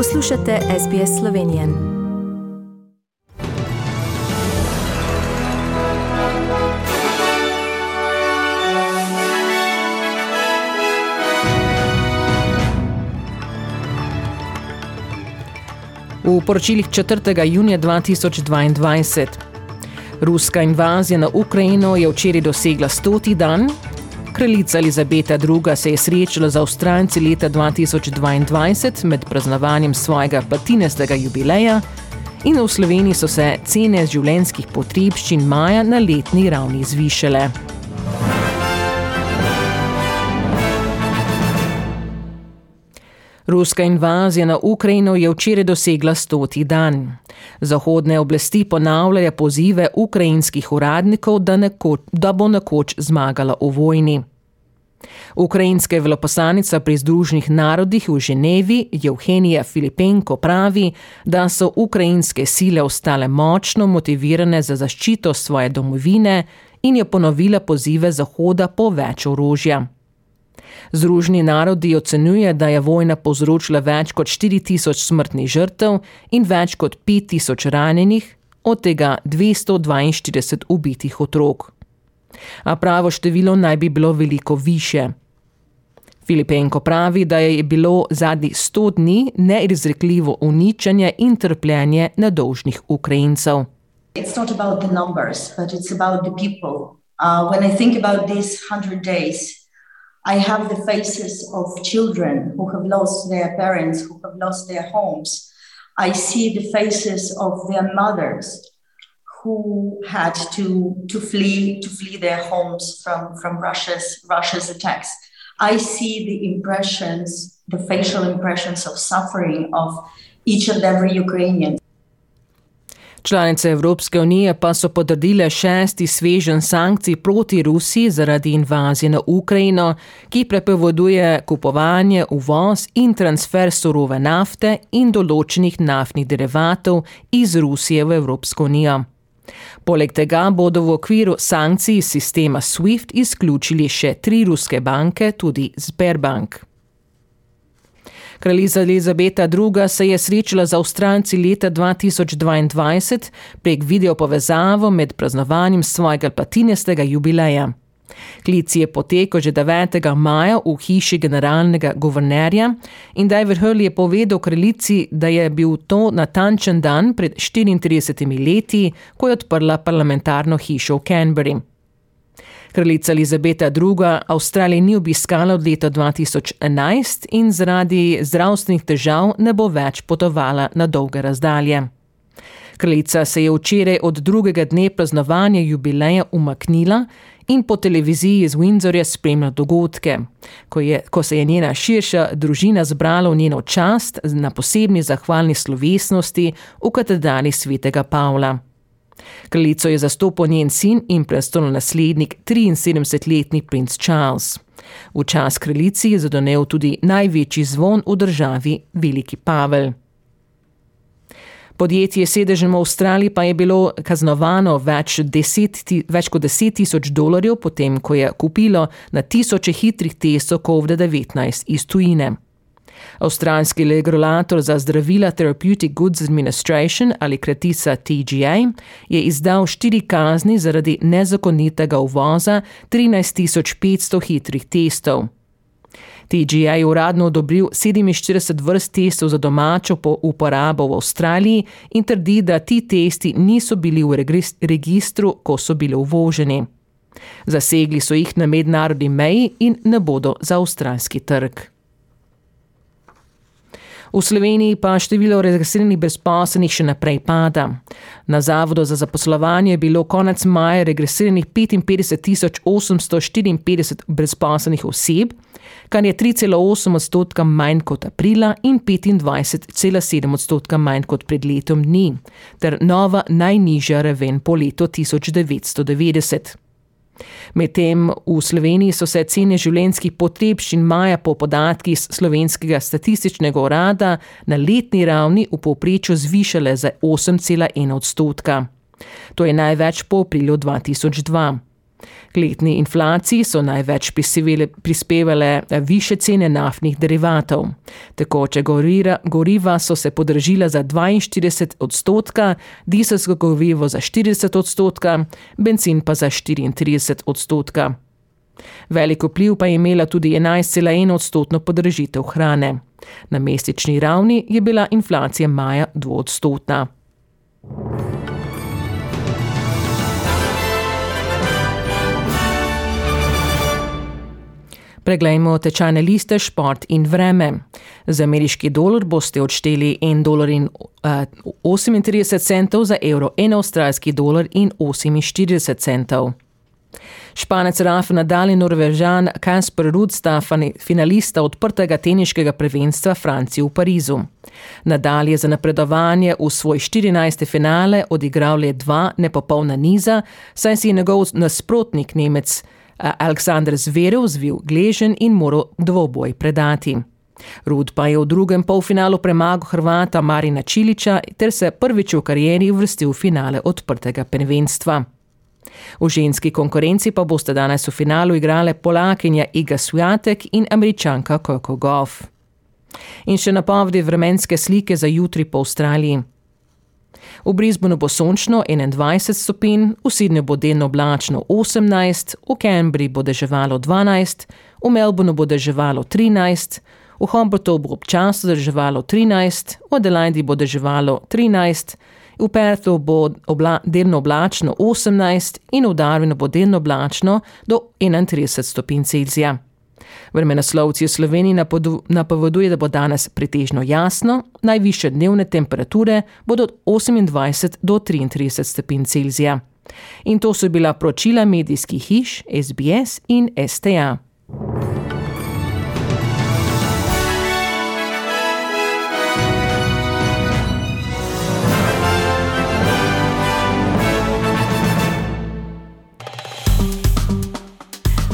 Poslušate SBS Slovenije. V poročilih 4. junija 2022. Ruska invazija na Ukrajino je včeraj dosegla 100. dan, Kraljica Elizabeta II. se je srečala z Avstralci leta 2022 med praznovanjem svojega patinestega jubileja in v Sloveniji so se cene življenjskih potrebščin maja na letni ravni zvišale. Ruska invazija na Ukrajino je včeraj dosegla stoti dan. Zahodne oblasti ponavljajo pozive ukrajinskih uradnikov, da, nekoč, da bo nekoč zmagala v vojni. Ukrajinska veloposlanica pri Združenih narodih v Ženevi, Evgenija Filipenko, pravi, da so ukrajinske sile ostale močno motivirane za zaščito svoje domovine in je ponovila pozive Zahoda po več orožja. Združeni narodi ocenjuje, da je vojna povzročila več kot 4000 smrtnih žrtev in več kot 5000 ranjenih, od tega 242 ubitih otrok. A pravo število naj bi bilo veliko više. Filipenko pravi, da je bilo zadnjih 100 dni neizrekljivo uničenje in trpljenje nedolžnih Ukrajincev. It's not about the numbers, but it's about the people. Uh, when I think about these hundred days, I have the faces of children who have lost their parents, who have lost their homes. I see the faces of their mothers who had to, to flee to flee their homes from, from Russia's Russia's attacks. I see the impressions, the facial impressions of suffering of each and every Ukrainian. Članice Evropske unije pa so potrdile šesti svežen sankcij proti Rusiji zaradi invazije na Ukrajino, ki prepoveduje kupovanje, uvoz in transfer surove nafte in določenih naftnih derivatov iz Rusije v Evropsko unijo. Poleg tega bodo v okviru sankcij iz sistema SWIFT izključili še tri ruske banke, tudi Sberbank. Kraljica Elizabeta II. se je srečala z Avstralci leta 2022 prek videopovezavo med praznovanjem svojega platinestega jubileja. Klic je potekel že 9. maja v hiši generalnega guvernerja in David Hurley je povedal kraljici, da je bil to natančen dan pred 34 leti, ko je odprla parlamentarno hišo v Canberri. Kraljica Elizabeta II. Avstralije ni obiskala od leta 2011 in zaradi zdravstvenih težav ne bo več potovala na dolge razdalje. Kraljica se je včeraj od drugega dne praznovanja jubileja umaknila in po televiziji iz Windsorja spremljala dogodke, ko, je, ko se je njena širša družina zbrala v njeno čast na posebni zahvalni slovesnosti v katedrali svetega Pavla. Kraljico je zastopal njen sin in prestolonaslednik 73-letni princ Charles. V čas kraljici je zadonel tudi največji zvon v državi, veliki Pavel. Podjetje sedežem v Avstraliji pa je bilo kaznovano več, deset, več kot 10 tisoč dolarjev, potem ko je kupilo na tisoče hitrih testov COVID-19 iz tujine. Avstralski regulator za zdravila Therapeutic Goods Administration ali kratica TGA je izdal štiri kazni zaradi nezakonitega uvoza 13.500 hitrih testov. TGA je uradno odobril 47 vrst testov za domačo uporabo v Avstraliji in trdi, da ti testi niso bili v registru, ko so bili uvoženi. Zasegli so jih na mednarodni meji in ne bodo za avstralski trg. V Sloveniji pa število registriranih brezposelnih še naprej pada. Na Zavodu za zaposlovanje je bilo konec maja registriranih 55.854 brezposelnih oseb, kar je 3,8 odstotka manj kot aprila in 25,7 odstotka manj kot pred letom dni, ter nova najnižja raven po letu 1990. Medtem v Sloveniji so se cene življenjskih potrebščin maja po podatkih slovenskega statističnega urada na letni ravni v povprečju zvišale za 8,1 odstotka. To je največ po aprilu 2002. K letni inflaciji so največ prispevale više cene naftnih derivatov. Tekoče goriva so se podražila za 42 odstotka, dizelsko gorivo za 40 odstotka, benzin pa za 34 odstotka. Veliko vpliv pa je imela tudi 11,1 odstotno podražitev hrane. Na mesečni ravni je bila inflacija maja dvodstotna. Preglejmo tečajne liste, šport in vreme. Za ameriški dolar boste odšteli 1,38 dolarja, za evro 1 avstralski dolar in 48 centov. Španec Rafa Nadal in Norvežan Kasper Rud sta finalista odprtega teniškega prvenstva Franciji v Parizu. Nadal je za napredovanje v svoj 14. finale odigral le dva nepopolna niza, saj si je njegov nasprotnik Nemec Aleksandr Zverev zvil gležen in moral dvoboj predati. Rud pa je v drugem polfinalu premagal Hrvata Marina Čiliča ter se prvič v karieri uvrstil v finale odprtega prvenstva. V ženski konkurenci pa boste danes v finalu igrale Polakinja Iga Sviatek in Američanka Coco Goff. In še napovedi vremenske slike za jutri po Avstraliji. V Brisbaneu bo sončno 21 stopinj, v Sydneyju bo delno oblačno 18, v Cambridgeu bo deževalo 12, v Melbourneu bo deževalo 13, v Hobartu bo občasno deževalo 13, v Adelaidi bo deževalo 13, v Perthu bo obla, delno oblačno 18 in v Darwinu bo delno oblačno do 31 stopinj Celzija. Vremenoslovci v Sloveniji napoveduje, da bo danes pretežno jasno, najviše dnevne temperature bodo od 28 do 33 stopinj Celzija. In to so bila poročila medijskih hiš SBS in STA.